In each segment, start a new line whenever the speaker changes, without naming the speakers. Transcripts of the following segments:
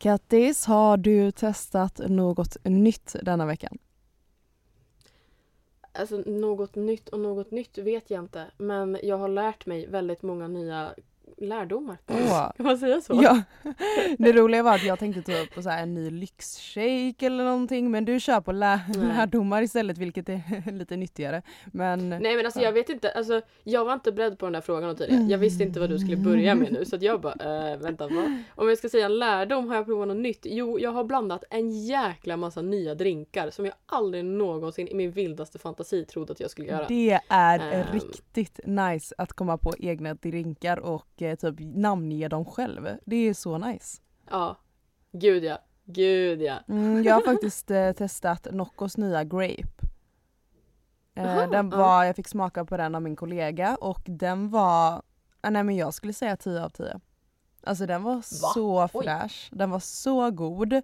Kattis, har du testat något nytt denna veckan?
Alltså något nytt och något nytt vet jag inte. Men jag har lärt mig väldigt många nya lärdomar.
Åh.
Kan man säga så?
Ja, det roliga var att jag tänkte typ på så här en ny lyxshake eller någonting men du kör på lä-
Nej.
lärdomar istället vilket är lite nyttigare. Men
Nej men alltså jag vet inte, alltså, jag var inte beredd på den där frågan tidigare. Jag visste inte vad du skulle börja med nu så jag bara, äh, vänta vad? Om jag ska säga en lärdom, har jag provat något nytt? Jo, jag har blandat en jäkla massa nya drinkar som jag aldrig någonsin i min vildaste fantasi trodde att jag skulle göra.
det är
Ehm.
riktigt nice att komma på egna drinkar och typ namnge dem själv. Det är så nice.
Ja, gud ja, gud ja.
Mm, jag har faktiskt eh, testat Noccos nya Grape. Eh,
Aha,
den
ja.
var, jag fick smaka på den av min kollega och den var, ah, nej men jag skulle säga 10 av 10. Alltså den var så
Oj.
fräsch, den var så god.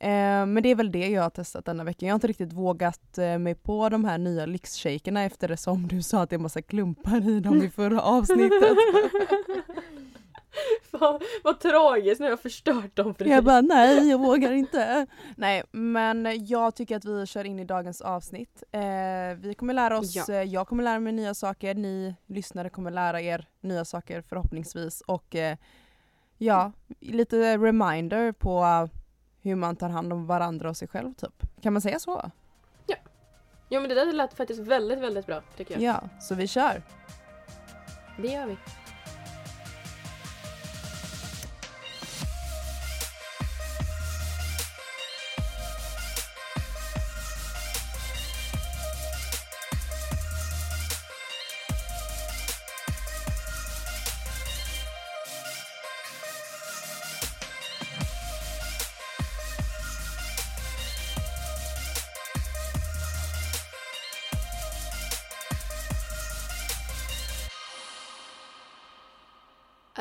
Eh, men det är väl det jag har testat denna veckan. Jag har inte riktigt vågat eh, mig på de här nya lyxshakerna eftersom du sa att det är massa klumpar i dem i förra avsnittet.
Fan, vad tragiskt, nu har jag förstört dem för dig.
Jag bara nej, jag vågar inte. Nej, men jag tycker att vi kör in i dagens avsnitt. Eh, vi kommer lära oss,
Ja.
eh, jag kommer lära mig nya saker, ni lyssnare kommer lära er nya saker förhoppningsvis och eh, ja, lite reminder på hur man tar hand om varandra och sig själv typ. Kan man säga så?
Jo men det där lät faktiskt väldigt, väldigt bra tycker jag.
Ja, så vi kör.
Det gör vi.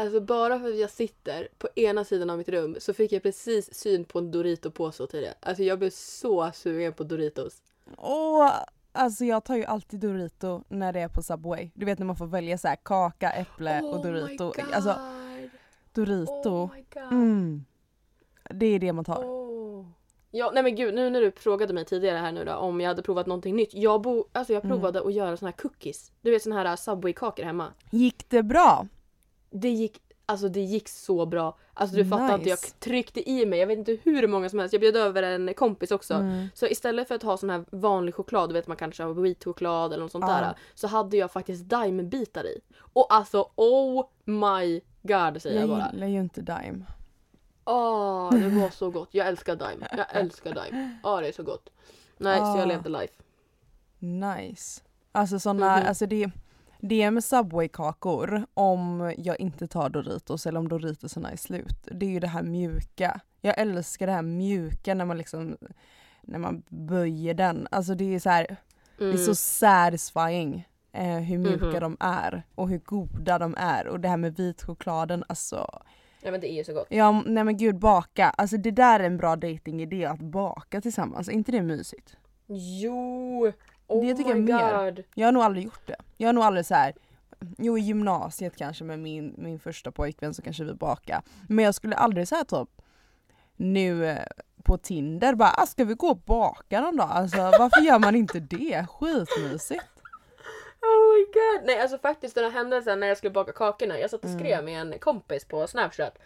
Alltså bara för att jag sitter på ena sidan av mitt rum så fick jag precis syn på en Dorito-påse tidigare. Alltså jag blev så sugen på Doritos.
Åh, alltså jag tar ju alltid Dorito när det är på Subway. Du vet när man får välja så här kaka, äpple och Dorito.
Oh my god!
Alltså Dorito.
Oh my god!
Mm. Det är det man tar.
Åh. Ja, nej men gud, nu när du frågade mig tidigare här nu då om jag hade provat någonting nytt. Jag, bo, alltså jag
Mm.
provade att göra såna här cookies. Du vet såna här Subway-kakor hemma.
Gick det bra?
Det gick, alltså det gick så bra. Alltså du fattar inte, jag
Nice.
tryckte i mig, jag vet inte hur många som helst. Jag bjöd över en kompis också.
Mm.
Så istället för att ha sån här vanlig choklad, du vet man kanske har wheat-choklad eller något sånt
Ja.
där. Så hade jag faktiskt Daim-bitar i. Och alltså oh my god säger jag
Jag
bara.
gillar ju inte Dime.
Åh, det var så gott. Jag älskar Daim. Jag älskar Daim. Ja, det är så gott. Nej, så
Ah.
jag levde life.
Nice. Alltså såna,
Mhm.
alltså det, det är med Subway-kakor om jag inte tar Doritos eller om Doritosarna är slut. Det är ju det här mjuka. Jag älskar det här mjuka när man liksom när man böjer den. Alltså det är så här, det är
Mm.
så satisfying eh, hur mjuka
Mhm.
de är och hur goda de är och det här med vitchokladen alltså.
Ja men det är ju så gott.
Ja nej men gud baka, alltså det där är en bra datingidé att baka tillsammans, är inte det mysigt?
Jo! Oh
Det tycker jag
my
mer.
god.
Jag har nog aldrig gjort det. Jag har nog aldrig så här. Jo i gymnasiet kanske med min, min första pojkvän så kanske vi bakar. Men jag skulle aldrig säga typ nu eh, på Tinder bara ah, ska vi gå och baka någon dag? Alltså varför gör man inte det? Skitmysigt.
Oh my god. Nej alltså faktiskt den här händelsen när jag skulle baka kakorna. Jag satt och
Mm.
skrev med en kompis på snapchat.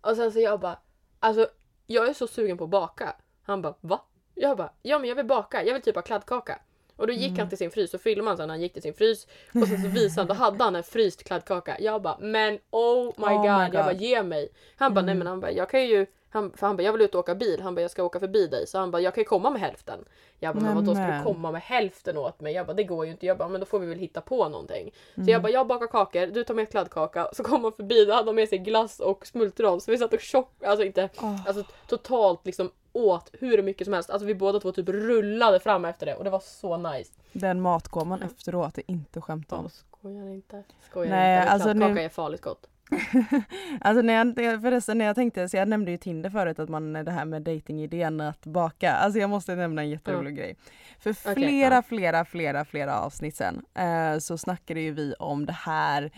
Och sen så jag bara, alltså jag är så sugen på att baka. Han bara, va? Jag bara, ja men jag vill baka, jag vill typ ha kladdkaka. Och då gick han till sin frys och filmade sen när han gick till sin frys. Och sen så visade han, då hade han en fryst kladdkaka. Jag bara, men oh my,
Oh my
god.
God.
Jag bara, ge mig. Han bara, nej men han bara, jag kan ju han, för han bara, jag vill ut och åka bil. Han bara, jag ska åka förbi dig. Så han bara, jag kan ju komma med hälften. Jag bara, men vadå ska du komma med hälften åt mig? Jag bara, det går ju inte. Jag bara, men då får vi väl hitta på någonting. Så
Mm.
jag bara, jag bakar kakor, du tar med kladdkaka. Så kom han förbi, då hade han med sig glass och smultron. Så vi satt och tjock, alltså inte,
Åh.
alltså totalt liksom åt hur mycket som helst. Alltså vi båda två typ rullade fram efter det och det var så nice.
Den matkoman efteråt är inte skämt om.
Åh, skojar inte. Skojar
Nej,
inte.
alltså nu-
är farligt gott.
Alltså när jag, förresten när jag tänkte, så jag nämnde ju Tinder förut att man det här med datingidén att baka. Alltså jag måste nämna en jätterolig grej. För flera,
ja.
flera, flera, flera avsnitt sen eh, så snackade ju vi om det här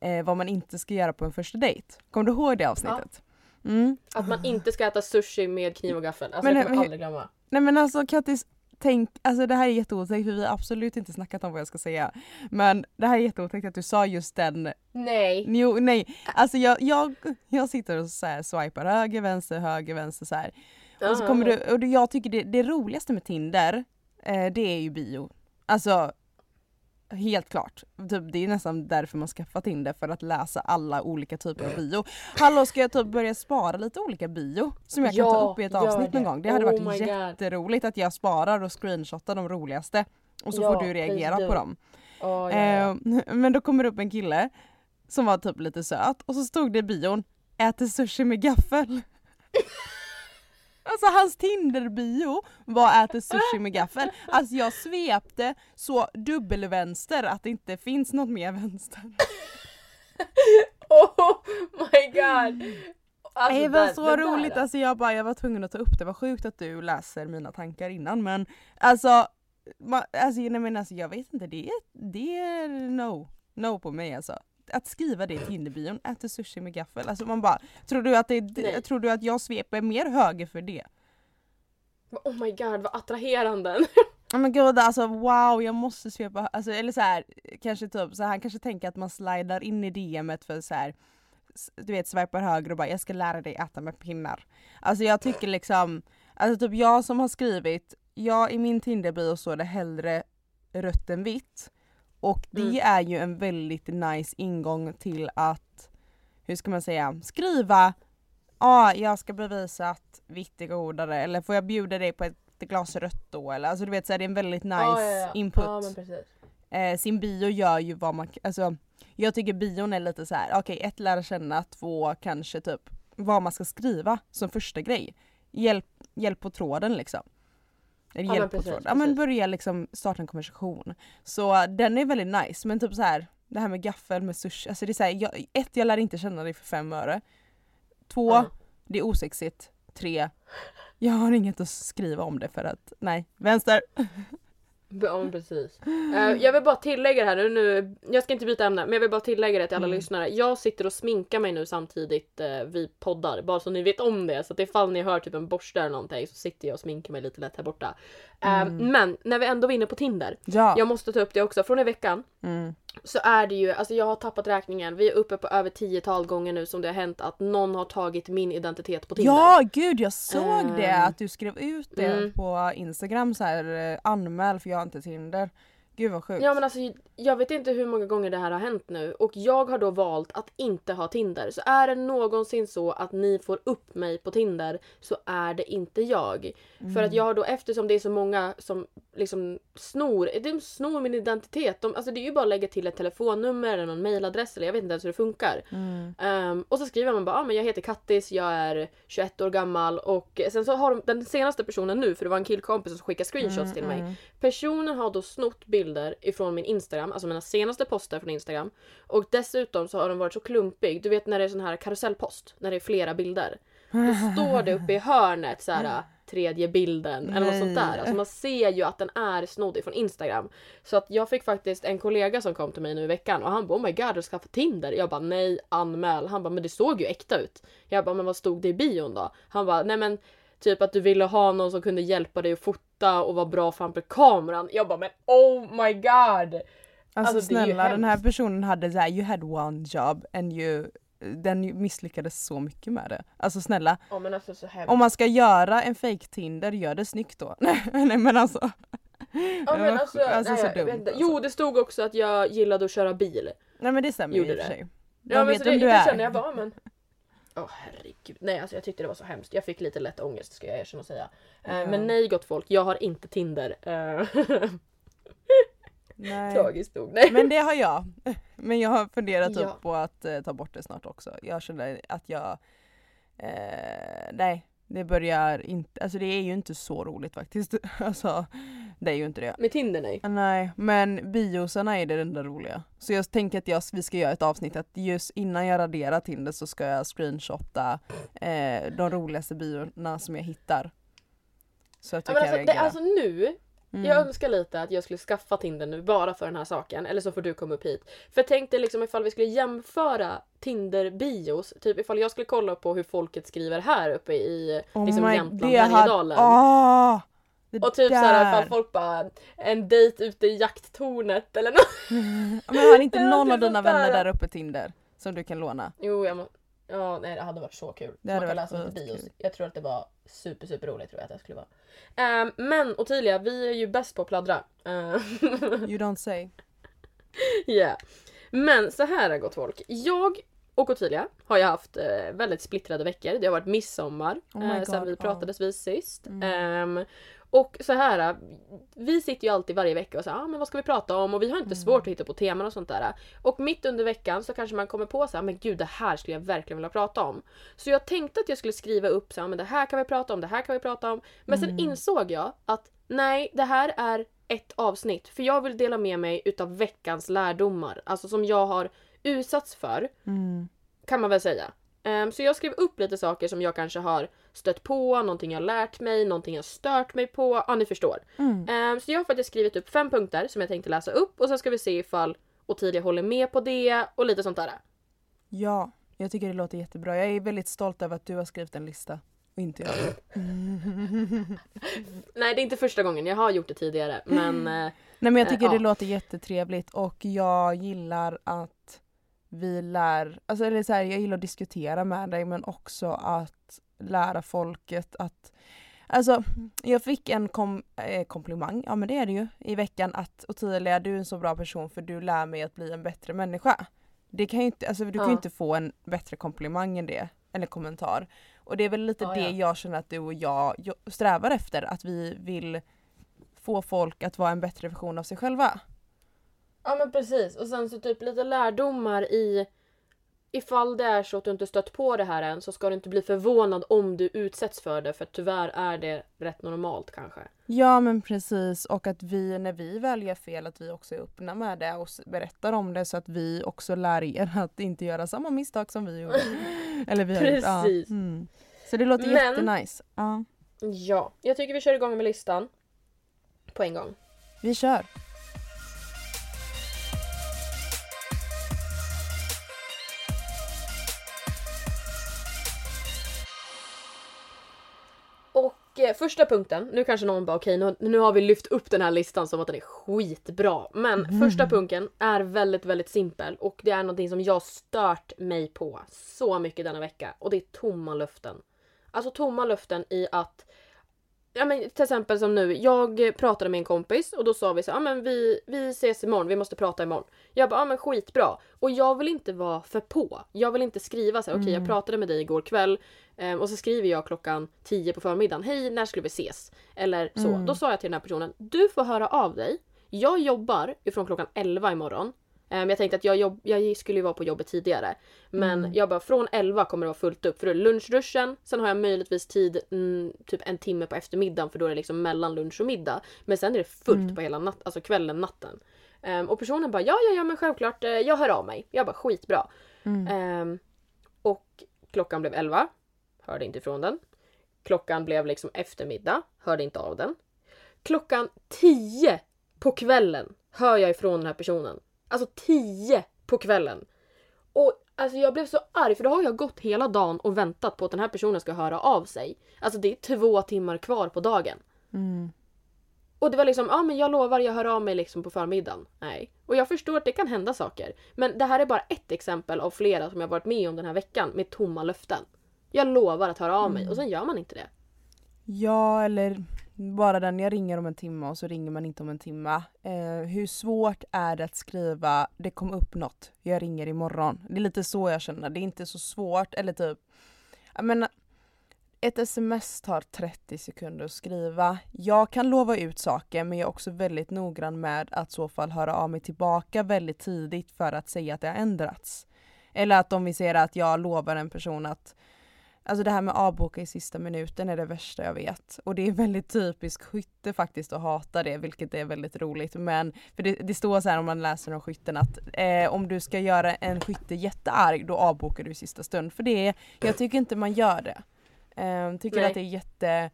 eh, vad man inte ska göra på en första dejt. Kommer du ihåg det avsnittet? Mm.
Att man inte ska äta sushi med kniv och gaffel. Alltså
Men
jag kommer
hur-
aldrig glömma.
Nej men alltså Kattis, tänk, alltså det här är jätteotäckt för vi har absolut inte snackat om vad jag ska säga. Men det här är jätteotäckt att du sa just den,
Nej.
jo nej, alltså jag, jag, jag sitter och så här swipar höger, vänster, höger, vänster så här. Och så kommer du, och jag tycker det, det roligaste med Tinder, eh, det är ju bio. Alltså Helt klart. Typ, det är nästan därför man skaffar Tinder, för att läsa alla olika typer av bio. Hallå ska jag typ börja spara lite olika bio? Som jag kan ta upp i ett avsnitt någon gång. Det hade
Oh
varit
my God.
jätteroligt att jag sparar och screenshotar de roligaste. Och så
Ja,
får du reagera på dem.
Oh, ja.
Eh, men då kommer det upp en kille som var typ lite söt och så stod det i bion äter sushi med gaffel. Alltså hans Tinder-bio var äter sushi med gaffel. Alltså jag svepte så dubbelvänster att det inte finns något mer vänster.
Oh my god! Alltså,
det var så
där,
roligt, alltså jag bara jag var tvungen att ta upp det. Vad sjukt att du läser mina tankar innan men alltså, ma, alltså, nej, men alltså jag vet inte, det är, det är no. No på mig alltså. Att skriva det i Tinderbion, äter sushi med gaffel. Alltså man bara, tror du att, det, tror du att jag sveper mer höger för det?
Oh my god vad attraherande.
Ja men gud alltså wow jag måste svepa, alltså, eller så här, kanske typ så han kanske tänker att man slidar in i DMet för så här, du vet swipar höger och bara jag ska lära dig äta med pinnar. Alltså jag tycker liksom, alltså typ jag som har skrivit, jag i min Tinder-bio står det hellre rött än vitt. Och det
Mm.
är ju en väldigt nice ingång till att, hur ska man säga, skriva ja jag ska bevisa att vitt är godare eller får jag bjuda dig på ett glas rött då eller alltså du vet så är det en väldigt nice
Ja, ja, ja.
input.
Precis.
eh, sin bio gör ju vad man, alltså jag tycker bion är lite så här: okej ett lära känna, två kanske typ vad man ska skriva som första grej. Hjälp, hjälp på tråden liksom. Eller
Ja, men
hjälp
precis,
tråden. Ja men
precis.
börja liksom starta en konversation. Så den är väldigt nice men typ så här det här med gaffel med sushi, alltså det är så här, jag, ett jag lär inte känna dig för fem öre. Två,
Ja.
det är osexigt. Tre, jag har inget att skriva om det för att nej, vänster.
Ja precis. Eh, jag vill bara tillägga det här nu, jag ska inte byta ämne men jag vill bara tillägga det till alla
Mm.
lyssnare. Jag sitter och sminkar mig nu samtidigt eh, vi poddar, bara så ni vet om det. Så att ifall ni hör typ en borste eller någonting så sitter jag och sminkar mig lite lätt här borta. Eh,
Mm.
Men när vi ändå var inne på Tinder,
Ja.
jag måste ta upp det också. Från i veckan
Mm.
Så är det ju, alltså jag har tappat räkningen. Vi är uppe på över tiotal gånger nu som det har hänt att någon har tagit min identitet på Tinder.
Ja gud jag såg det
Ehm.
att du skrev ut det
Mm.
på instagram så här eh, anmäl för jag har inte Tinder. Gud vad sjukt.
Ja men alltså jag vet inte hur många gånger det här har hänt nu och jag har då valt att inte ha Tinder. Så är det någonsin så att ni får upp mig på Tinder så är det inte jag. För att jag har då eftersom det är så många som liksom snor, de snor min identitet. De, alltså det är ju bara att lägga till ett telefonnummer eller någon mailadress eller jag vet inte ens hur det funkar.
Mm.
Ehm, och så skriver man bara ah, men jag heter Kattis, jag är 21 år gammal och sen så har de den senaste personen nu, för det var en killkompis som skickade screenshots till mig.
Mm.
Personen har då snott bilder ifrån min Instagram, alltså mina senaste poster från Instagram. Och dessutom så har den varit så klumpig, du vet när det är sån här karusellpost, när det är flera bilder. Då står det uppe i hörnet så här tredje bilden eller något sånt där. Alltså man ser ju att den är snodd ifrån Instagram. Så att jag fick faktiskt en kollega som kom till mig nu i veckan och han bara oh my god, du ska få Tinder. Jag bara nej, anmäl. Han bara men det såg ju äkta ut. Jag bara men vad stod det i bion då? Han bara nej men typ att du ville ha någon som kunde hjälpa dig att fota och vara bra framför kameran. Jag bara men oh my god!
Alltså,
Alltså,
snälla den här personen hade så här, you had one job and you den misslyckades så mycket med det. Alltså snälla,
men alltså
om man ska göra en fake Tinder, gör det snyggt då. nej men alltså.
Ja, men alltså,
alltså
nej,
så dumt alltså.
Jo det stod också att jag gillade att köra bil.
Nej men det stämmer ju i
Gjorde
och för sig.
Ja men
vet
så det,
du är.
kände jag bara men... Åh herregud. Nej alltså jag tyckte det var så hemskt. Jag fick lite lätt ångest ska jag erkänna och säga.
Ja.
Men nej gott folk, jag har inte Tinder. Eh,
Nej.
Tragiskt nog. Nej.
Men det har jag. Men jag har funderat
Ja.
på att eh, ta bort det snart också. Jag känner att jag... Eh, nej, det börjar inte... Alltså det är ju inte så roligt faktiskt. Alltså, det är ju inte det.
Med Tinder nej.
Nej, men biosarna är det enda roliga. Så jag tänker att jag, vi ska göra ett avsnitt att just innan jag raderar Tinder så ska jag screenshotta eh, de roligaste biorna som jag hittar. Så att
Ja,
jag
men
kan
alltså, det,
reagera.
alltså nu,
Mm.
Jag önskar lite att jag skulle skaffa Tinder nu bara för den här saken. Eller så får du komma upp hit. För tänk dig liksom ifall vi skulle jämföra Tinder-bios. Typ ifall jag skulle kolla på hur folket skriver här uppe i liksom
Oh my-
Jämtland, Härjedalen.
Ah, det
Och typ såhär ifall folk bara en dejt ute i jakttornet eller något.
Men har inte någon av dina vänner där uppe Tinder? Som du kan låna?
Jo, jag må... Ja, nej det hade varit så kul.
Det hade
Man kan
varit
läsa bios. Jag tror att det var super super roligt tror jag att det skulle vara. Ehm, men Ottilia, vi är ju bäst på att pladdra. Ehm,
You don't say.
yeah. Men så här har gått folk. Jag och Ottilia har ju haft eh, väldigt splittrade veckor. Det har varit midsommar
Oh
eh, sen vi pratades vid sist.
Mm.
Ehm, och så här, vi sitter ju alltid varje vecka och säger ah, men vad ska vi prata om och vi har inte
Mm.
svårt att hitta på teman och sånt där. Och mitt under veckan så kanske man kommer på så här, men gud det här skulle jag verkligen vilja prata om. Så jag tänkte att jag skulle skriva upp så här, men det här kan vi prata om, det här kan vi prata om. Men sen
Mm.
insåg jag att nej, det här är ett avsnitt. För jag vill dela med mig utav veckans lärdomar. Alltså som jag har utsatts för
Mm.
kan man väl säga. Ehm, så jag skrev upp lite saker som jag kanske har stött på, någonting jag lärt mig, någonting jag stört mig på. Ja, ni förstår.
Mm.
Ehm, så jag har faktiskt skrivit upp fem punkter som jag tänkte läsa upp och sen ska vi se ifall Ottilia håller med på det och lite sånt där.
Ja, jag tycker det låter jättebra. Jag är väldigt stolt över att du har skrivit en lista. Och inte jag.
Nej, det är inte första gången. Jag har gjort det tidigare, men eh,
Nej men jag tycker
Eh,
det
ja.
låter jättetrevligt och jag gillar att vi lär, alltså eller så här, jag gillar att diskutera med dig men också att lära folket att Alltså jag fick en kom, eh, komplimang, ja men det är det ju, i veckan att Ottilia du är en så bra person för du lär mig att bli en bättre människa. Det kan ju inte, alltså du kan ju
Ja.
inte få en bättre komplimang än det, eller kommentar. Och det är väl lite
Ja,
det
ja.
jag känner att du och jag strävar efter, att vi vill få folk att vara en bättre version av sig själva.
Ja men precis. Och sen så typ lite lärdomar i ifall det är så att du inte stött på det här än så ska du inte bli förvånad om du utsätts för det för tyvärr är det rätt normalt kanske.
Ja men precis och att vi när vi väl gör fel att vi också är öppna med det och berättar om det så att vi också lär er att inte göra samma misstag som vi gjorde. Eller vi har gjort. Ja.
Precis.
Mm. Så det låter
Men-
jättenice. Ja.
Ja, jag tycker vi kör igång med listan. På en gång.
Vi kör.
Första punkten, nu kanske någon bara okej nu, nu har vi lyft upp den här listan som att den är skitbra. Men första punkten är väldigt väldigt simpel och det är någonting som jag stört mig på så mycket denna vecka och det är tomma löften. Alltså tomma löften i att Ja men till exempel som nu, jag pratade med en kompis och då sa vi så ja men vi, vi ses imorgon, vi måste prata imorgon. Jag bara, ja men skitbra. Och jag vill inte vara för på. Jag vill inte skriva så här, okej jag pratade med dig igår kväll eh, och så skriver jag klockan 10 på förmiddagen, hej när skulle vi ses? Eller så. Då sa jag till den här personen, du får höra av dig. Jag jobbar ifrån klockan 11 imorgon. Eh, jag tänkte att jag, jobb, jag skulle ju vara på jobbet tidigare. Men jag bara från 11 kommer det vara fullt upp för då är det lunchruschen. Sen har jag möjligtvis tid mm, typ en timme på eftermiddagen för då är det liksom mellan lunch och middag. Men sen är det fullt på hela natt, alltså kvällen, natten. Ehm, och personen bara ja, ja, ja men självklart, eh, jag hör av mig. Jag bara skitbra. Ehm, och klockan blev 11. Hörde inte ifrån den. Klockan blev liksom eftermiddag. Hörde inte av den. Klockan 10 på kvällen hör jag ifrån den här personen. Alltså 10 på kvällen. Och alltså jag blev så arg för då har jag gått hela dagen och väntat på att den här personen ska höra av sig. Alltså det är två timmar kvar på dagen.
Mm.
Och det var liksom, ja men jag lovar jag hör av mig liksom på förmiddagen. Nej. Och jag förstår att det kan hända saker. Men det här är bara ett exempel av flera som jag varit med om den här veckan med tomma löften. Jag lovar att höra av mig och sen gör man inte det.
Ja eller bara den jag ringer om en timme och så ringer man inte om en timme. Eh, hur svårt är det att skriva det kom upp något, jag ringer imorgon. Det är lite så jag känner, det är inte så svårt eller typ jag menar, ett sms tar 30 sekunder att skriva. Jag kan lova ut saker men jag är också väldigt noggrann med att i så fall höra av mig tillbaka väldigt tidigt för att säga att det har ändrats. Eller att om vi ser att jag lovar en person att Alltså det här med avboka i sista minuten är det värsta jag vet. Och det är väldigt typiskt skytte faktiskt att hata det, vilket är väldigt roligt. Men för det, det står så här om man läser om skytten att eh, om du ska göra en skytte jättearg då avbokar du i sista stund. För det är, jag tycker inte man gör det. Eh, tycker
Nej.
att det är jätte,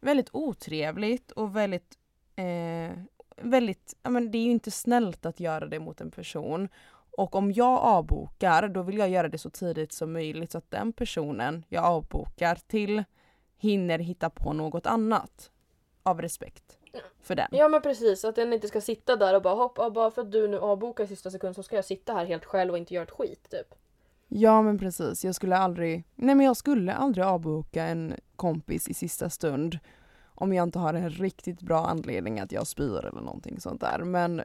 väldigt otrevligt och väldigt eh, väldigt, ja men det är ju inte snällt att göra det mot en person. Och om jag avbokar då vill jag göra det så tidigt som möjligt så att den personen jag avbokar till hinner hitta på något annat. Av respekt för den.
Ja men precis, att den inte ska sitta där och bara hoppa, bara för att du nu avbokar i sista sekund så ska jag sitta här helt själv och inte göra ett skit typ.
Ja men precis, jag skulle aldrig, nej men jag skulle aldrig avboka en kompis i sista stund om jag inte har en riktigt bra anledning att jag spyr eller någonting sånt där. Men,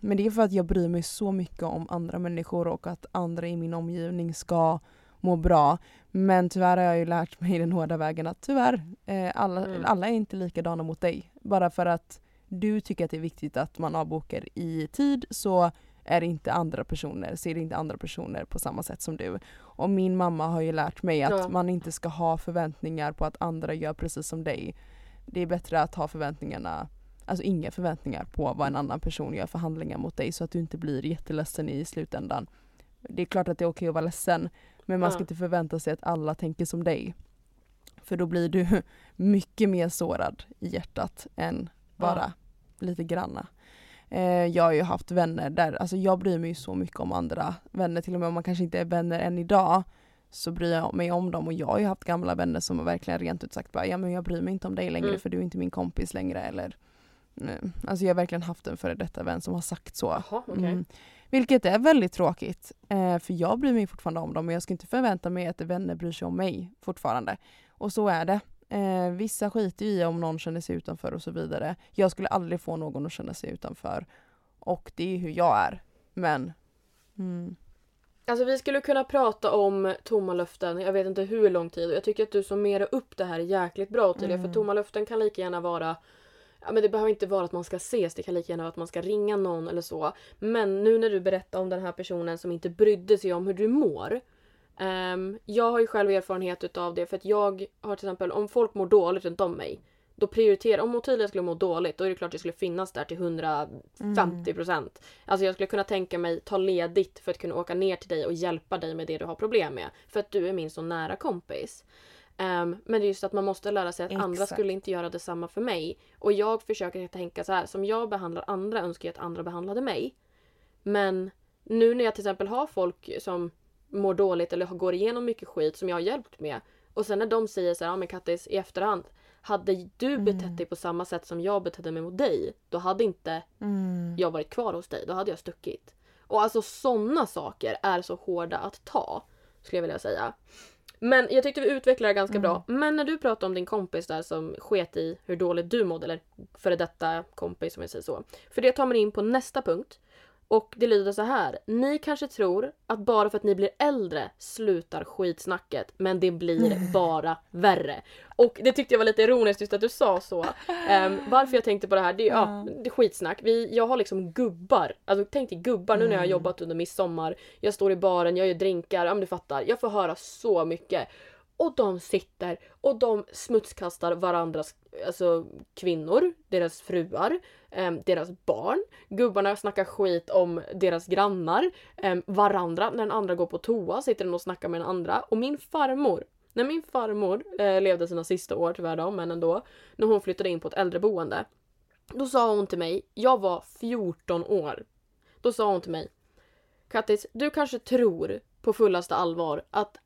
men det är för att jag bryr mig så mycket om andra människor och att andra i min omgivning ska må bra. Men tyvärr har jag ju lärt mig den hårda vägen att tyvärr, eh, alla, mm. alla är inte likadana mot dig. Bara för att du tycker att det är viktigt att man avbokar i tid så är det inte andra personer, ser inte andra personer på samma sätt som du. Och min mamma har ju lärt mig att ja. man inte ska ha förväntningar på att andra gör precis som dig. Det är bättre att ha förväntningarna, alltså inga förväntningar på vad en annan person gör för handlingar mot dig så att du inte blir jätteledsen i slutändan. Det är klart att det är okej att vara ledsen men man ska inte förvänta sig att alla tänker som dig. För då blir du mycket mer sårad i hjärtat än bara lite granna. Eh, jag har ju haft vänner där, alltså jag bryr mig så mycket om andra vänner, till och med om man kanske inte är vänner än idag så bryr jag mig om dem och jag har ju haft gamla vänner som har verkligen rent ut sagt bara ja men jag bryr mig inte om dig längre mm. för du är inte min kompis längre eller Alltså jag har verkligen haft en före detta vän som har sagt så.
Aha, okay. mm.
Vilket är väldigt tråkigt. Eh, för jag bryr mig fortfarande om dem men jag ska inte förvänta mig att vänner bryr sig om mig fortfarande. Och så är det. Eh, vissa skiter i om någon känner sig utanför och så vidare. Jag skulle aldrig få någon att känna sig utanför. Och det är hur jag är. Men... Mm.
Alltså vi skulle kunna prata om tomma löften, jag vet inte hur lång tid. Jag tycker att du summerar upp det här jäkligt bra till mm. det. För tomma löften kan lika gärna vara Ja, men det behöver inte vara att man ska ses, det kan lika gärna vara att man ska ringa någon eller så. Men nu när du berättar om den här personen som inte brydde sig om hur du mår. Um, jag har ju själv erfarenhet utav det för att jag har till exempel om folk mår dåligt runt om mig. Då prioriterar, om Ottilia skulle må dåligt då är det klart att jag skulle finnas där till 150 procent. Mm. Alltså jag skulle kunna tänka mig ta ledigt för att kunna åka ner till dig och hjälpa dig med det du har problem med. För att du är min så nära kompis. Um, men det är just att man måste lära sig att Exakt. andra skulle inte göra detsamma för mig. Och jag försöker tänka så här, som jag behandlar andra önskar jag att andra behandlade mig. Men nu när jag till exempel har folk som mår dåligt eller går igenom mycket skit som jag har hjälpt med. Och sen när de säger så här, ja men Kattis i efterhand. Hade du mm. betett dig på samma sätt som jag betedde mig mot dig. Då hade inte mm. jag varit kvar hos dig. Då hade jag stuckit. Och alltså sådana saker är så hårda att ta. Skulle jag vilja säga. Men jag tyckte vi utvecklade det ganska mm. bra. Men när du pratade om din kompis där som sket i hur dåligt du mådde, eller före detta kompis om jag säger så. För det tar man in på nästa punkt. Och det lyder så här. Ni kanske tror att bara för att ni blir äldre slutar skitsnacket, men det blir bara värre. Och det tyckte jag var lite ironiskt just att du sa så. Um, varför jag tänkte på det här, det är, ja, det är skitsnack. Vi, jag har liksom gubbar, alltså tänk dig gubbar nu när jag har mm. jobbat under midsommar. Jag står i baren, jag gör drinkar, ja men du fattar. Jag får höra så mycket. Och de sitter och de smutskastar varandras alltså, kvinnor, deras fruar, eh, deras barn. Gubbarna snackar skit om deras grannar, eh, varandra. När den andra går på toa sitter den och snackar med den andra. Och min farmor, när min farmor eh, levde sina sista år tyvärr då, men ändå, när hon flyttade in på ett äldreboende. Då sa hon till mig, jag var 14 år. Då sa hon till mig Kattis, du kanske tror på fullaste allvar att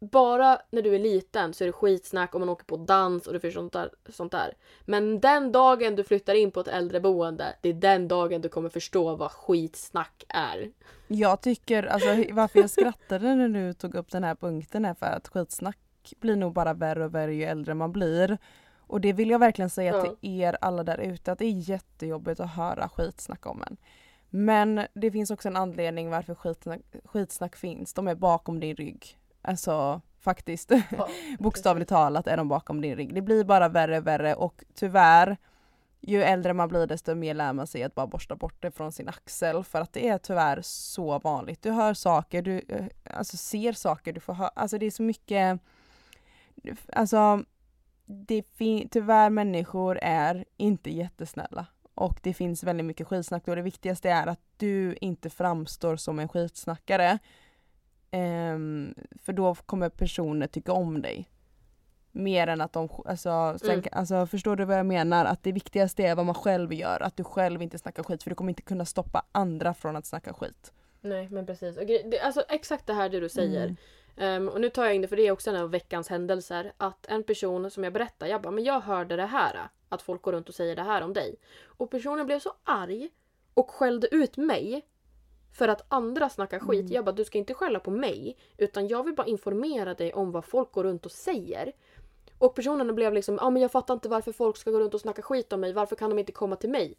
bara när du är liten så är det skitsnack om man åker på dans och du får sånt där, sånt där. Men den dagen du flyttar in på ett äldreboende, det är den dagen du kommer förstå vad skitsnack är.
Jag tycker, alltså varför jag skrattade när du tog upp den här punkten är för att skitsnack blir nog bara värre och värre ju äldre man blir. Och det vill jag verkligen säga ja. till er alla där ute att det är jättejobbigt att höra skitsnack om en. Men det finns också en anledning varför skitsnack, skitsnack finns. De är bakom din rygg. Alltså faktiskt. Ja, Bokstavligt talat är de bakom din rygg. Det blir bara värre och värre och tyvärr ju äldre man blir desto mer lär man sig att bara borsta bort det från sin axel för att det är tyvärr så vanligt. Du hör saker, du eh, alltså ser saker, du får höra, alltså det är så mycket, alltså det tyvärr människor är inte jättesnälla och det finns väldigt mycket skitsnack och det viktigaste är att du inte framstår som en skitsnackare Um, för då kommer personer tycka om dig. Mer än att de, alltså, sen,
Mm.
alltså förstår du vad jag menar? Att det viktigaste är vad man själv gör, att du själv inte snackar skit för du kommer inte kunna stoppa andra från att snacka skit.
Nej men precis. Och det, alltså exakt det här det du säger.
Mm.
Ehm, och nu tar jag in det för det är också en av veckans händelser. Att en person som jag berättar, jag bara men jag hörde det här. Att folk går runt och säger det här om dig. Och personen blev så arg och skällde ut mig. För att andra snackar skit.
Mm.
Jag bara du ska inte skälla på mig. Utan jag vill bara informera dig om vad folk går runt och säger. Och personen blev liksom, ja ah, men jag fattar inte varför folk ska gå runt och snacka skit om mig. Varför kan de inte komma till mig?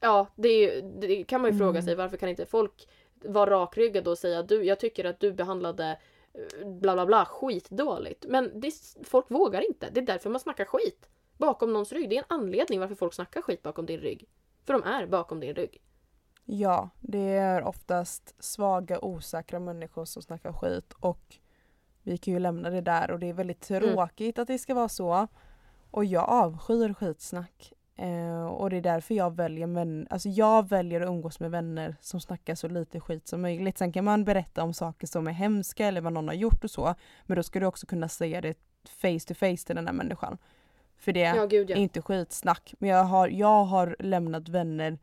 Ja, det, är, det kan man ju fråga
Mm.
sig. Varför kan inte folk vara rakryggade och säga du, jag tycker att du behandlade eh, bla bla bla skitdåligt. Men det, folk vågar inte. Det är därför man snackar skit. Bakom någons rygg. Det är en anledning varför folk snackar skit bakom din rygg. För de är bakom din rygg.
Ja, det är oftast svaga, osäkra människor som snackar skit och vi kan ju lämna det där och det är väldigt
Mm.
tråkigt att det ska vara så. Och jag avskyr skitsnack. Eh, och det är därför jag väljer, men, alltså jag väljer att umgås med vänner som snackar så lite skit som möjligt. Sen kan man berätta om saker som är hemska eller vad någon har gjort och så. Men då ska du också kunna säga det face to face till den här människan. För det
Ja, gud ja.
inte skitsnack. Men jag har, jag har lämnat vänner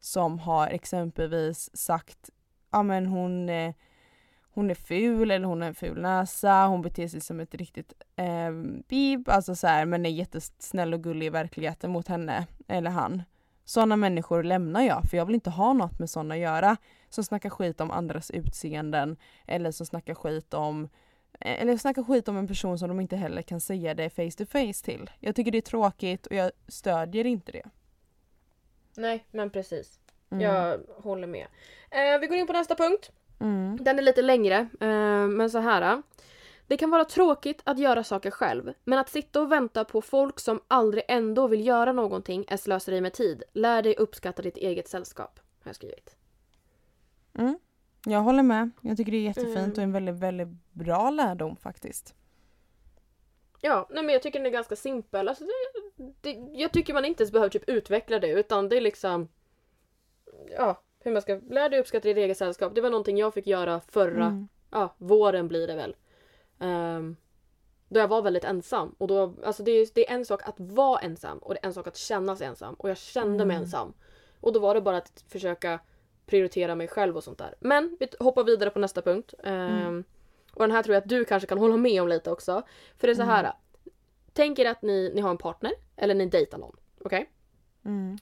som har exempelvis sagt ja men hon, eh, hon är ful eller hon har en ful näsa, hon beter sig som ett riktigt eh, bib, alltså så här, men är jättesnäll och gullig i verkligheten mot henne eller han. Sådana människor lämnar jag för jag vill inte ha något med sådana att göra. Som snackar skit om andras utseenden eller som snackar skit om eh, eller snackar skit om en person som de inte heller kan säga det face to face till. Jag tycker det är tråkigt och jag stödjer inte det.
Nej, men precis.
Mm.
Jag håller med. Eh, vi går in på nästa punkt.
Mm.
Den är lite längre, eh, men så här. Det kan vara tråkigt att göra saker själv, men att sitta och vänta på folk som aldrig ändå vill göra någonting är slöseri med tid. Lär dig uppskatta ditt eget sällskap, har jag skrivit.
Mm. Jag håller med. Jag tycker det är jättefint
Mm.
och en väldigt, väldigt bra lärdom faktiskt.
Ja, nej men jag tycker den är ganska simpel. Alltså det, det, jag tycker man inte ens behöver typ utveckla det, utan det är liksom... Ja, hur man ska... Lär dig uppskatta ditt eget sällskap. Det var någonting jag fick göra förra
Mm.
ja, våren blir det väl. Ehm, då jag var väldigt ensam. Och då, alltså det, är, det är en sak att vara ensam och det är en sak att känna sig ensam. Och jag kände mig
Mm.
ensam. Och då var det bara att försöka prioritera mig själv och sånt där. Men vi hoppar vidare på nästa punkt. Ehm,
Mm.
Och den här tror jag att du kanske kan hålla med om lite också. För det är så här. Tänk er att ni, ni har en partner eller ni dejtar någon. Okej?
Mm.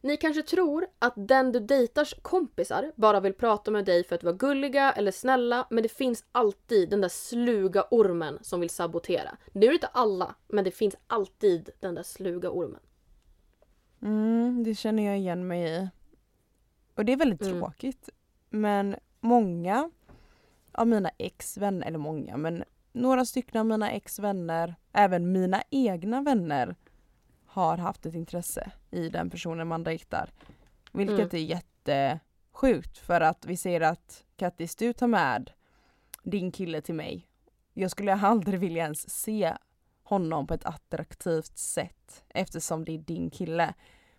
Ni kanske tror att den du dejtars kompisar bara vill prata med dig för att vara gulliga eller snälla men det finns alltid den där sluga ormen som vill sabotera. Nu är det inte alla, men det finns alltid den där sluga ormen.
Mm, det känner jag igen mig i. Och det är väldigt
Mm.
tråkigt. Men många av mina ex-vänner, eller många, men några stycken av mina ex-vänner, även mina egna vänner, har haft ett intresse i den personen man dejtar. Vilket är jättesjukt för att vi ser att Kattis, du tar med din kille till mig. Jag skulle aldrig vilja ens se honom på ett attraktivt sätt eftersom det är din kille.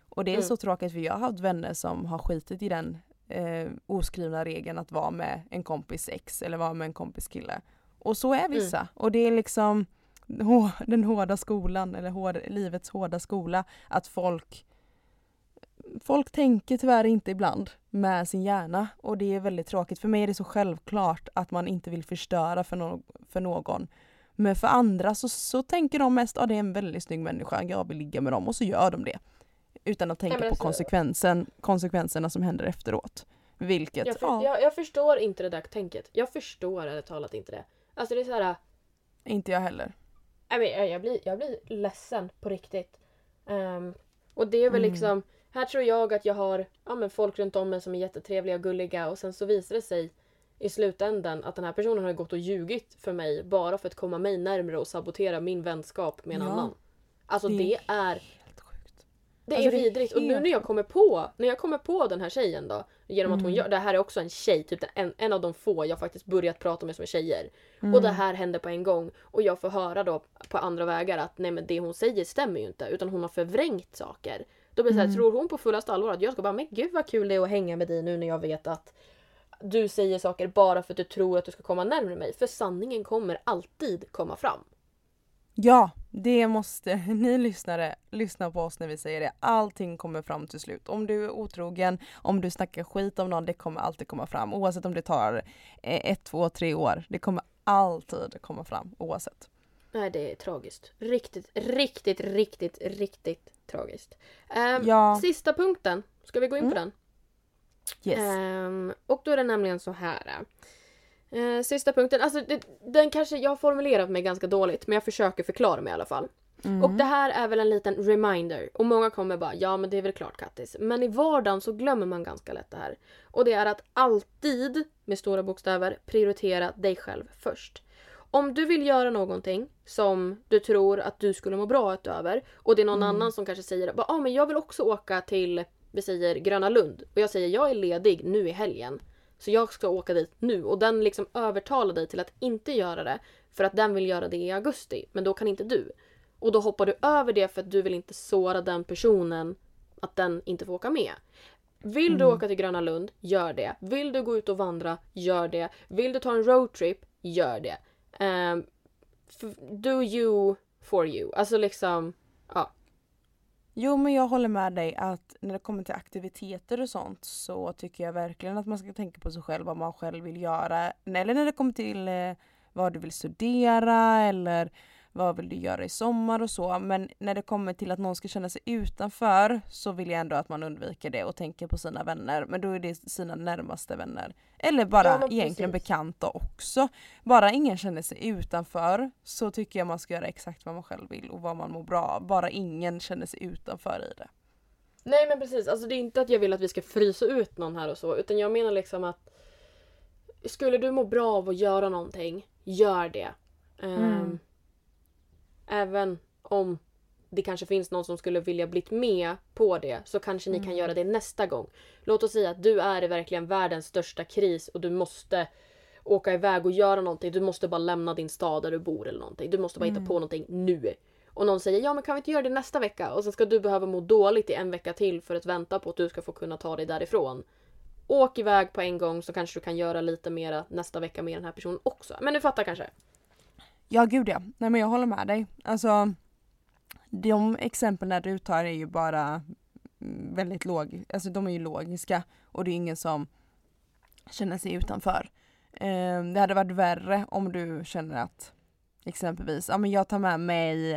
Och det är
Mm.
så tråkigt för jag har haft vänner som har skitit i den eh, oskrivna regeln att vara med en kompis ex eller vara med en kompis kille. Och så är vissa. Och det är liksom den hårda skolan eller hård, livets hårda skola att folk Folk tänker tyvärr inte ibland med sin hjärna och det är väldigt tråkigt. För mig är det så självklart att man inte vill förstöra för, no- för någon. Men för andra så, så tänker de mest att det är en väldigt snygg människa, jag vill ligga med dem och så gör de det. Utan att tänka
men
på
alltså-
konsekvensen, konsekvenserna som händer efteråt. Vilket,
Jag, för,
ja,
jag, jag förstår inte det där tänket. Jag förstår ärligt talat inte det. Alltså det är så här.
inte jag heller.
Nej, men jag, jag, blir, jag blir ledsen på riktigt. Ehm, och det är väl
Mm.
liksom, här tror jag att jag har ja, men folk runt om mig som är jättetrevliga och gulliga och sen så visar det sig i slutändan att den här personen har gått och ljugit för mig bara för att komma mig närmare och sabotera min vänskap med en
Ja.
annan. Alltså
Det
det,
är.
Det
Alltså,
är
är
vidrigt. Och nu när jag kommer på, när jag kommer på den här tjejen då, genom att hon
Mm.
gör, det här är också en tjej, typ en, en av de få jag faktiskt börjat prata med som är tjejer.
Mm.
Och det här händer på en gång och jag får höra då på andra vägar att nej men det hon säger stämmer ju inte utan hon har förvrängt saker. Då blir det så här,
Mm.
tror hon på fullaste allvar att jag ska bara men gud vad kul det är att hänga med dig nu när jag vet att du säger saker bara för att du tror att du ska komma närmare mig. För sanningen kommer alltid komma fram.
Ja, Det måste ni lyssnare lyssna på oss när vi säger det. Allting kommer fram till slut. Om du är otrogen, om du snackar skit om någon, det kommer alltid komma fram. Oavsett om det tar eh, ett, två, tre år. Det kommer alltid komma fram oavsett.
Nej, det är tragiskt. Riktigt, riktigt, riktigt, riktigt tragiskt. Ehm,
Ja.
Sista punkten. Ska vi gå in på
Mm.
den?
Yes.
Ehm, och då är det nämligen så här. Eh, sista punkten, alltså det, den kanske, jag har formulerat mig ganska dåligt men jag försöker förklara mig i alla fall.
Mm.
Och det här är väl en liten reminder och många kommer bara ja men det är väl klart Kattis. Men i vardagen så glömmer man ganska lätt det här. Och det är att alltid med stora bokstäver prioritera dig själv först. Om du vill göra någonting som du tror att du skulle må bra utöver och det är någon annan som kanske säger att ah, men jag vill också åka till vi säger Gröna Lund och jag säger jag är ledig nu i helgen. Så jag ska åka dit nu och den liksom övertalar dig till att inte göra det för att den vill göra det i augusti men då kan inte du. Och då hoppar du över det för att du vill inte såra den personen att den inte får åka med. Vill du åka till Gröna Lund, gör det. Vill du gå ut och vandra, gör det. Vill du ta en roadtrip, gör det. Um, do you for you. Alltså liksom, ja.
Jo men jag håller med dig att när det kommer till aktiviteter och sånt så tycker jag verkligen att man ska tänka på sig själv vad man själv vill göra. Eller när det kommer till eh, vad du vill studera eller vad vill du göra i sommar och så. Men när det kommer till att någon ska känna sig utanför så vill jag ändå att man undviker det och tänker på sina vänner. Men då är det sina närmaste vänner. Eller bara
Ja,
egentligen
precis.
bekanta också. Bara ingen känner sig utanför så tycker jag man ska göra exakt vad man själv vill och vad man mår bra av. Bara ingen känner sig utanför i det.
Nej men precis, alltså det är inte att jag vill att vi ska frysa ut någon här och så utan jag menar liksom att skulle du må bra av att göra någonting, gör det. Ehm,
Mm.
Även om det kanske finns någon som skulle vilja bli med på det så kanske ni kan
Mm.
göra det nästa gång. Låt oss säga att du är i verkligen världens största kris och du måste åka iväg och göra någonting. Du måste bara lämna din stad där du bor eller någonting. Du måste bara hitta på någonting nu. Och någon säger ja men kan vi inte göra det nästa vecka? Och sen ska du behöva må dåligt i en vecka till för att vänta på att du ska få kunna ta dig därifrån. Åk iväg på en gång så kanske du kan göra lite mera nästa vecka med den här personen också. Men du fattar kanske?
Ja gud ja. Nej men jag håller med dig. Alltså de exemplen du tar är ju bara mm, väldigt låg, alltså de är ju logiska och det är ingen som känner sig utanför. Eh, det hade varit värre om du känner att exempelvis, ja men jag tar med mig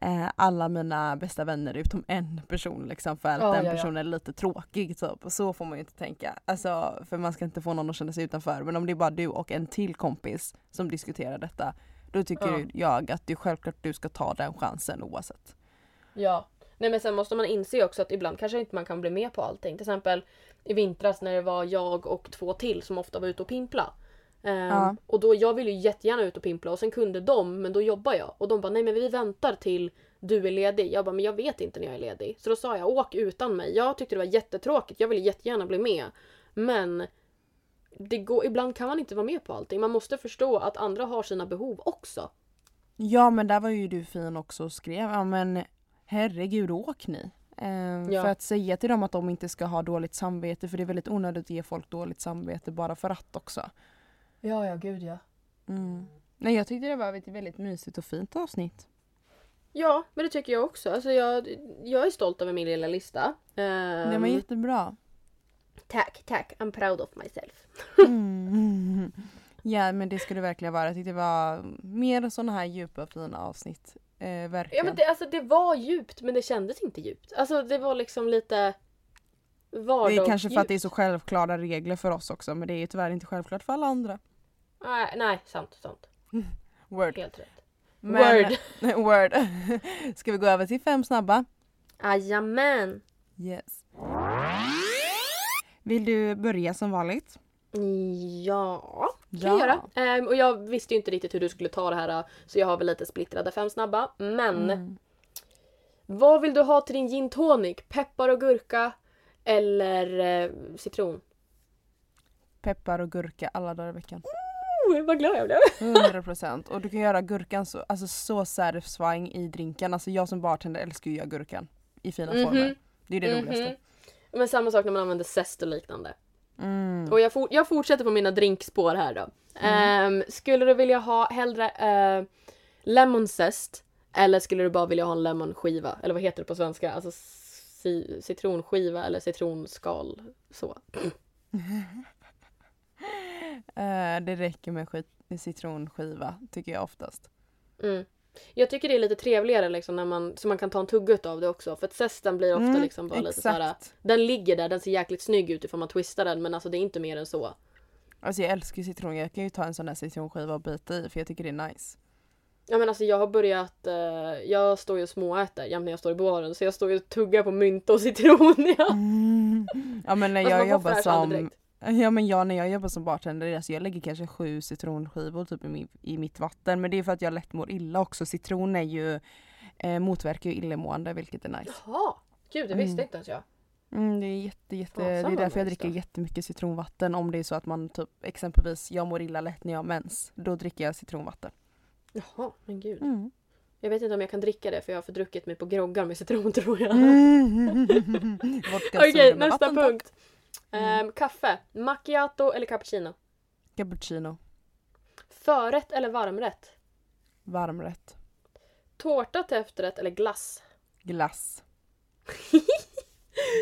eh, alla mina bästa vänner utom en person liksom för att
Ja,
den
ja, ja.
personen är lite tråkig typ. Och så får man ju inte tänka. Alltså för man ska inte få någon att känna sig utanför. Men om det är bara du och en till kompis som diskuterar detta då tycker
Ja.
jag att det är självklart att du ska ta den chansen oavsett.
Ja. Nej men sen måste man inse också att ibland kanske inte man kan bli med på allting. Till exempel i vintras när det var jag och två till som ofta var ute och pimpla. Ehm,
Ja.
Och då, jag ville ju jättegärna ut och pimpla och sen kunde de, men då jobbar jag. Och de bara nej men vi väntar till du är ledig. Jag bara men jag vet inte när jag är ledig. Så då sa jag åk utan mig. Jag tyckte det var jättetråkigt. Jag ville jättegärna bli med. Men det går, ibland kan man inte vara med på allting. Man måste förstå att andra har sina behov också.
Ja men där var ju du fin också och skrev, ja men herregud åk ni. Eh,
Ja.
För att säga till dem att de inte ska ha dåligt samvete för det är väldigt onödigt att ge folk dåligt samvete bara för att också.
Ja, ja, gud ja.
Mm. Nej jag tyckte det var ett väldigt mysigt och fint avsnitt.
Ja, men det tycker jag också. Alltså jag, jag är stolt över min lilla lista.
Det var
Ehm,
jättebra.
Tack, tack. I'm proud of myself.
Mm. Ja men det det verkligen vara. Jag tyckte det var mer sådana här djupa fina avsnitt. Eh,
Ja,
verkligen.
men det, alltså, det var djupt, men det kändes inte djupt. Alltså det var liksom lite
det
vardagsdjupt.
är kanske för att det är så självklara regler för oss också men det är ju tyvärr inte självklart för alla andra.
Nej, nej, sant, sant.
Word.
Helt rätt.
Men,
Word.
word. Ska vi gå över till fem snabba?
Jajamän.
Yes. Vill du börja som vanligt?
Ja, kan
Ja.
jag göra. Ehm, och jag visste ju inte riktigt hur du skulle ta det här så jag har väl lite splittrade fem snabba. Men
Mm.
vad vill du ha till din gin tonic? Peppar och gurka eller eh, citron?
Peppar och gurka alla dagar i veckan.
Oh, vad glad jag blev.
100% och du kan göra gurkan så, alltså så satisfying i drinken. Alltså jag som bartender älskar ju att göra gurkan i fina
Mhm.
former. Det är det
Mhm.
roligaste.
Men samma sak när man använder zest och liknande.
Mm.
Och jag, for, jag fortsätter på mina drinkspår här då. Ehm, skulle du vilja ha hellre uh, lemon zest Eller skulle du bara vilja ha en lemonskiva? Eller vad heter det på svenska? Alltså ci- citronskiva eller citronskal. Så.
Eh, det räcker med citronskiva tycker jag oftast.
Mm. Jag tycker det är lite trevligare liksom när man, så man kan ta en tugga av det också. För att zesten blir ofta
Mm,
liksom bara lite såhär,
Exakt.
den ligger där, den ser jäkligt snygg ut ifall man twistar den men alltså det är inte mer än så.
Alltså jag älskar citron, jag kan ju ta en sån här citronskiva och bita i för jag tycker det är nice.
Ja men alltså jag har börjat, eh, jag står ju och småäter jämt när jag står i baren så jag står ju och tuggar på mynta och citron. Ja.
Ja men när jag
får
jobbar som. Ja men jag när jag jobbar som bartender, alltså jag lägger kanske sju citronskivor typ i, min, i mitt vatten. Men det är för att jag lätt mår illa också. Citron är ju, eh, motverkar ju illamående vilket är nice.
Jaha, gud det visste
Mm.
inte ens jag.
Mm, det är jätte, jätte,
Fasen
det är därför jag dricker
då.
jättemycket citronvatten om det är så att man typ exempelvis, jag mår illa lätt när jag har mens. Då dricker jag citronvatten.
Jaha, men gud.
Mm.
Jag vet inte om jag kan dricka det för jag har fördruckit mig på groggar med citron tror jag.
Mm.
Okej,
med
nästa
vatten, tack.
Punkt. Ehm, kaffe, macchiato eller cappuccino?
Cappuccino.
Förrätt eller varmrätt?
Varmrätt.
Tårta till efterrätt eller glass?
Glass.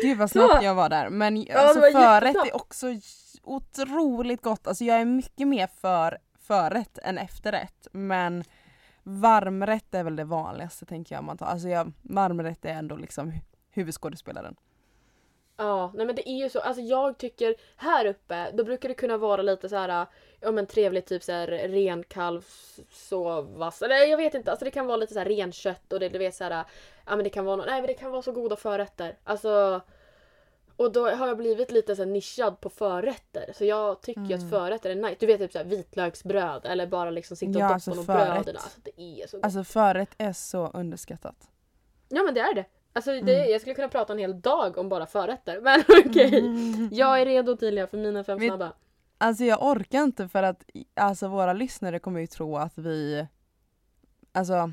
Gud vad snabbt jag var där. Men
det
alltså förrätt
jättesnabbt.
är också otroligt gott. Alltså jag är mycket mer för förrätt än efterrätt. Men varmrätt är väl det vanligaste tänker jag man tar. Alltså jag, varmrätt är ändå liksom hu- huvudskådespelaren.
Ja, nej men det är ju så. Alltså jag tycker här uppe, då brukar det kunna vara lite så här, ja men trevligt typ så här renkalvssovas. Eller jag vet inte, alltså det kan vara lite så här renkött och det, du vet så här, ja men det kan vara, no- nej men det kan vara så goda förrätter. Alltså och då har jag blivit lite så nischad på förrätter. Så jag tycker
Mm.
att förrätter är nice. Du vet typ så här vitlöksbröd eller bara liksom sitta och
Ja,
doppa
alltså
bröd. Alltså det är så gott.
Alltså förrätt är så underskattat.
Ja men det är det. Alltså det,
Mm.
jag skulle kunna prata en hel dag om bara förrätter. Men okej. Jag är redo Tilia för mina fem
Vet-
snabba.
Alltså jag orkar inte för att alltså våra lyssnare kommer ju tro att vi alltså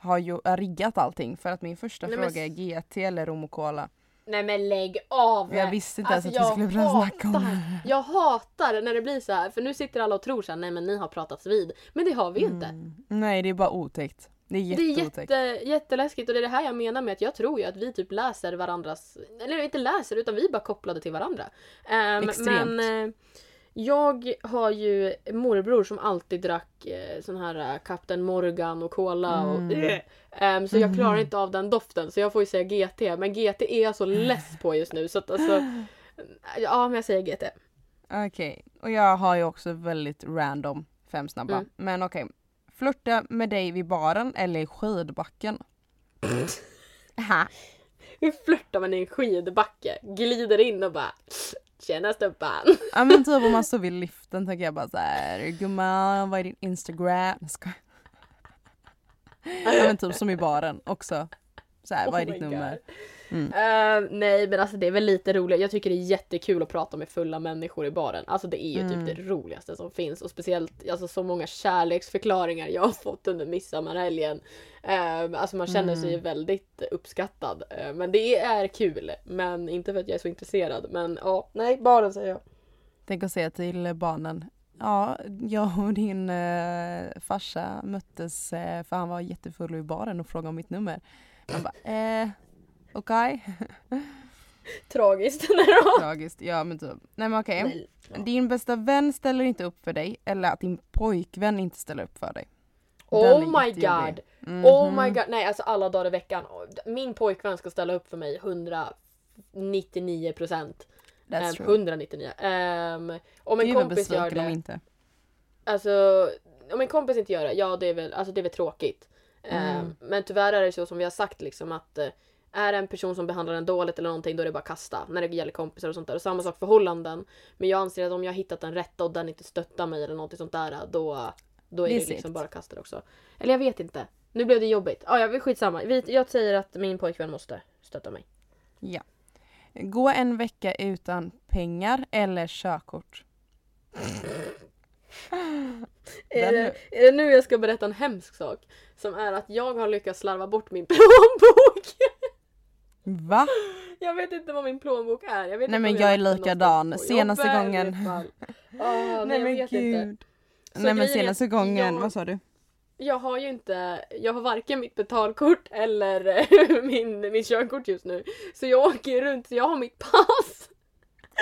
har ju riggat allting för att min första
Nej, men
fråga är GT eller rom och cola.
Nej men lägg av!
Jag visste inte
Alltså,
ens att vi skulle börja snacka om det.
Jag hatar när det blir så här för nu sitter alla och tror så här, nej men ni har pratats vid. Men det har vi ju inte.
Mm. Nej det är bara otäckt. Det är
Det är jätte, jätteläskigt och det är det här jag menar med att jag tror ju att vi typ läser varandras, eller inte läser utan vi är bara kopplade till varandra. Ehm,
Extremt.
Men eh, jag har ju morbror som alltid drack eh, sån här eh, Kapten Morgan och cola och
Mm.
Ehm, Så jag klarar
Mm.
inte av den doften så jag får ju säga GT men GT är jag så less på just nu så att alltså Ja men jag säger GT.
Okej, och jag har ju också väldigt random fem snabba.
Mm.
Men okej. Flirta med dig vid baren eller i skidbacken? Aha.
Hur flörtar man i en skidbacke? Glider in och bara Tjena stubban!
Ja men typ om man står vid liften tänker jag bara såhär gumman vad är din instagram? Jag. Ja men typ som i baren också. Såhär vad är
Oh
ditt nummer? Mm.
Eh, nej men alltså det är väl lite roligt. Jag tycker det är jättekul att prata med fulla människor i baren. Alltså det är ju
Mm.
typ det roligaste som finns. Och speciellt alltså, så många kärleksförklaringar jag har fått under midsommarhelgen. Uh, alltså man känner sig
Mm.
väldigt uppskattad. Eh, men det är kul. Men inte för att jag är så intresserad. Men ja, nej baren säger jag.
Tänk att säga till barnen Ja, jag och din eh, farsa möttes eh, för han var jättefull i baren och frågade om mitt nummer. Man bara eh, okej.
Tragiskt. Nej då.
Tragiskt. Ja men typ. Nej men okej.
Nej.
Din bästa vän ställer inte upp för dig eller att din pojkvän inte ställer upp för dig. Den
Oh my god!
Mhm.
Oh my god! Nej alltså alla dagar i veckan. Min pojkvän ska ställa upp för mig 199 procent.
That's
Um,
true.
199. Um, om en
Gud
kompis gör
besviken om
det.
inte.
Alltså, om en kompis inte gör det, ja det är väl, alltså, det är väl tråkigt. Um,
Mm.
men tyvärr är det så som vi har sagt liksom att eh, är det en person som behandlar en dåligt eller någonting då är det bara kasta när det gäller kompisar och sånt där. Och samma sak förhållanden. Men jag anser att om jag har hittat den rätta och den inte stöttar mig eller någonting sånt där då, då är
Det
liksom bara kasta också. Eller jag vet inte. Nu blev det jobbigt. Ah, ja, skitsamma. Vi, jag säger att min pojkvän måste stötta mig.
Ja. Gå en vecka utan pengar eller körkort.
Är det, är det nu jag ska berätta en hemsk sak? Som är att jag har lyckats slarva bort min plånbok.
Va?
Jag vet inte vad min plånbok är. Jag vet
Nej, men jag är likadan. Senaste gången-.
Ah, nej, inte. Så
Nej men senaste gången,
jag-
vad sa du?
jag har ju inte, jag har varken mitt betalkort eller min, min körkort just nu. Så jag åker runt, så jag har mitt pass.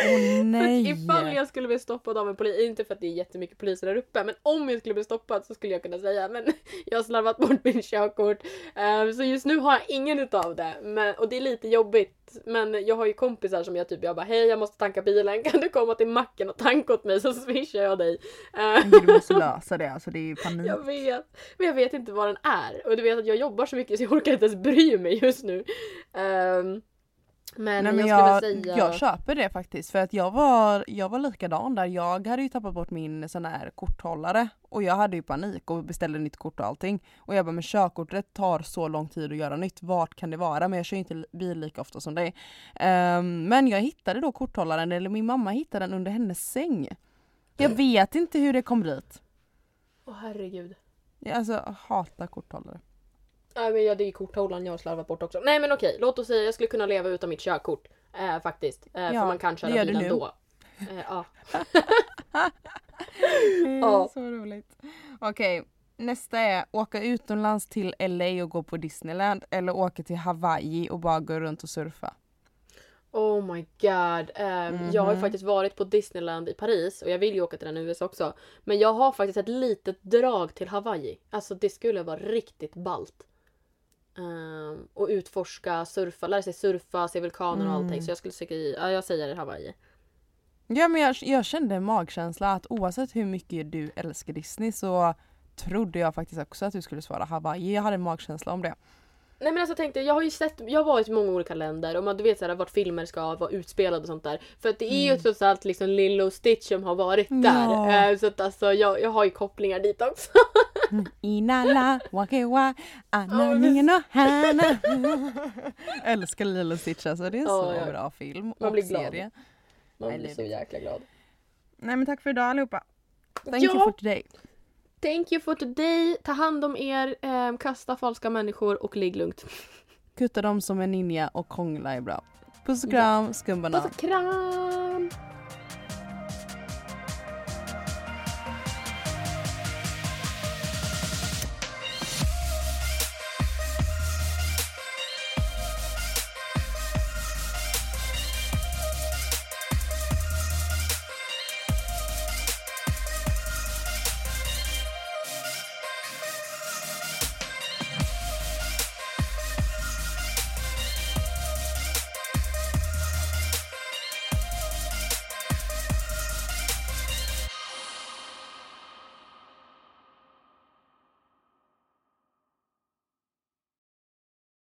Åh nej!
Ifall jag skulle bli stoppad av en polis, inte för att det är jättemycket poliser där uppe, men om jag skulle bli stoppad så skulle jag kunna säga men jag har slarvat bort min körkort. Eh, så just nu har jag ingen utav det. Men, och det är lite jobbigt. Men jag har ju kompisar som jag typ, jag bara hej jag måste tanka bilen, kan du komma till macken och tanka åt mig så swishar jag dig.
Gud, Du måste lösa det, alltså det är ju panik.
jag vet, men jag vet inte vad den är. Och du vet att jag jobbar så mycket så jag orkar inte ens bry mig just nu. Ehm, men,
Nej, men
jag
jag,
säga...
jag köper det faktiskt för att jag var, jag var likadan där. Jag hade ju tappat bort min sån här korthållare och jag hade ju panik och beställde nytt kort och allting. Och jag bara men körkortet tar så lång tid att göra nytt, vart kan det vara? Men jag kör ju inte bil lika ofta som dig. Ehm, men jag hittade då korthållaren, eller min mamma hittade den under hennes säng. Jag vet inte hur det kom dit.
Åh herregud.
Jag alltså, hatar korthållare.
Nej men ja, det är korthållaren jag har slarvat bort också. Nej men okej, låt oss säga jag skulle kunna leva utan mitt körkort. Eh, faktiskt. Eh,
Ja,
för man kan köra bil
nu.
ändå. Eh, ja.
Mm,
Ja.
Så roligt. Okej, nästa är åka utomlands till LA och gå på Disneyland eller åka till Hawaii och bara gå runt och surfa.
Oh my god. Eh, Jag har ju
Mhm.
faktiskt varit på Disneyland i Paris och jag vill ju åka till den i USA också. Men jag har faktiskt ett litet drag till Hawaii. Alltså det skulle vara riktigt ballt. Um, och utforska, surfa, lära sig surfa, se vulkaner och allting.
Mm.
Så jag skulle säga, ja, jag säger Hawaii.
Ja men jag, jag kände en magkänsla att oavsett hur mycket du älskar Disney så trodde jag faktiskt också att du skulle svara Hawaii. Jag hade en magkänsla om det.
Nej men alltså tänk dig, jag har ju sett, jag har varit i många olika länder och man, du vet såhär vart filmer ska vara utspelade och sånt där. För att det är ju trots allt liksom Lilo och Stitch som har varit där.
Ja.
Eh, så att alltså jag, jag har ju kopplingar dit också.
Inala, wakewa,
Ja,
och hana. Älskar Lilo Stitch alltså, det är en
Ja,
så
ja.
bra film
Man
och
blir glad.
serie.
Man blir så jäkla glad.
Nej men tack för idag allihopa. Thank
Ja.
you for today.
Thank you for today. Ta hand om er, eh, kasta falska människor och ligg lugnt.
Kutta dem som en ninja och hångla är bra. Puss och kram, skumbanan.
Puss och kram!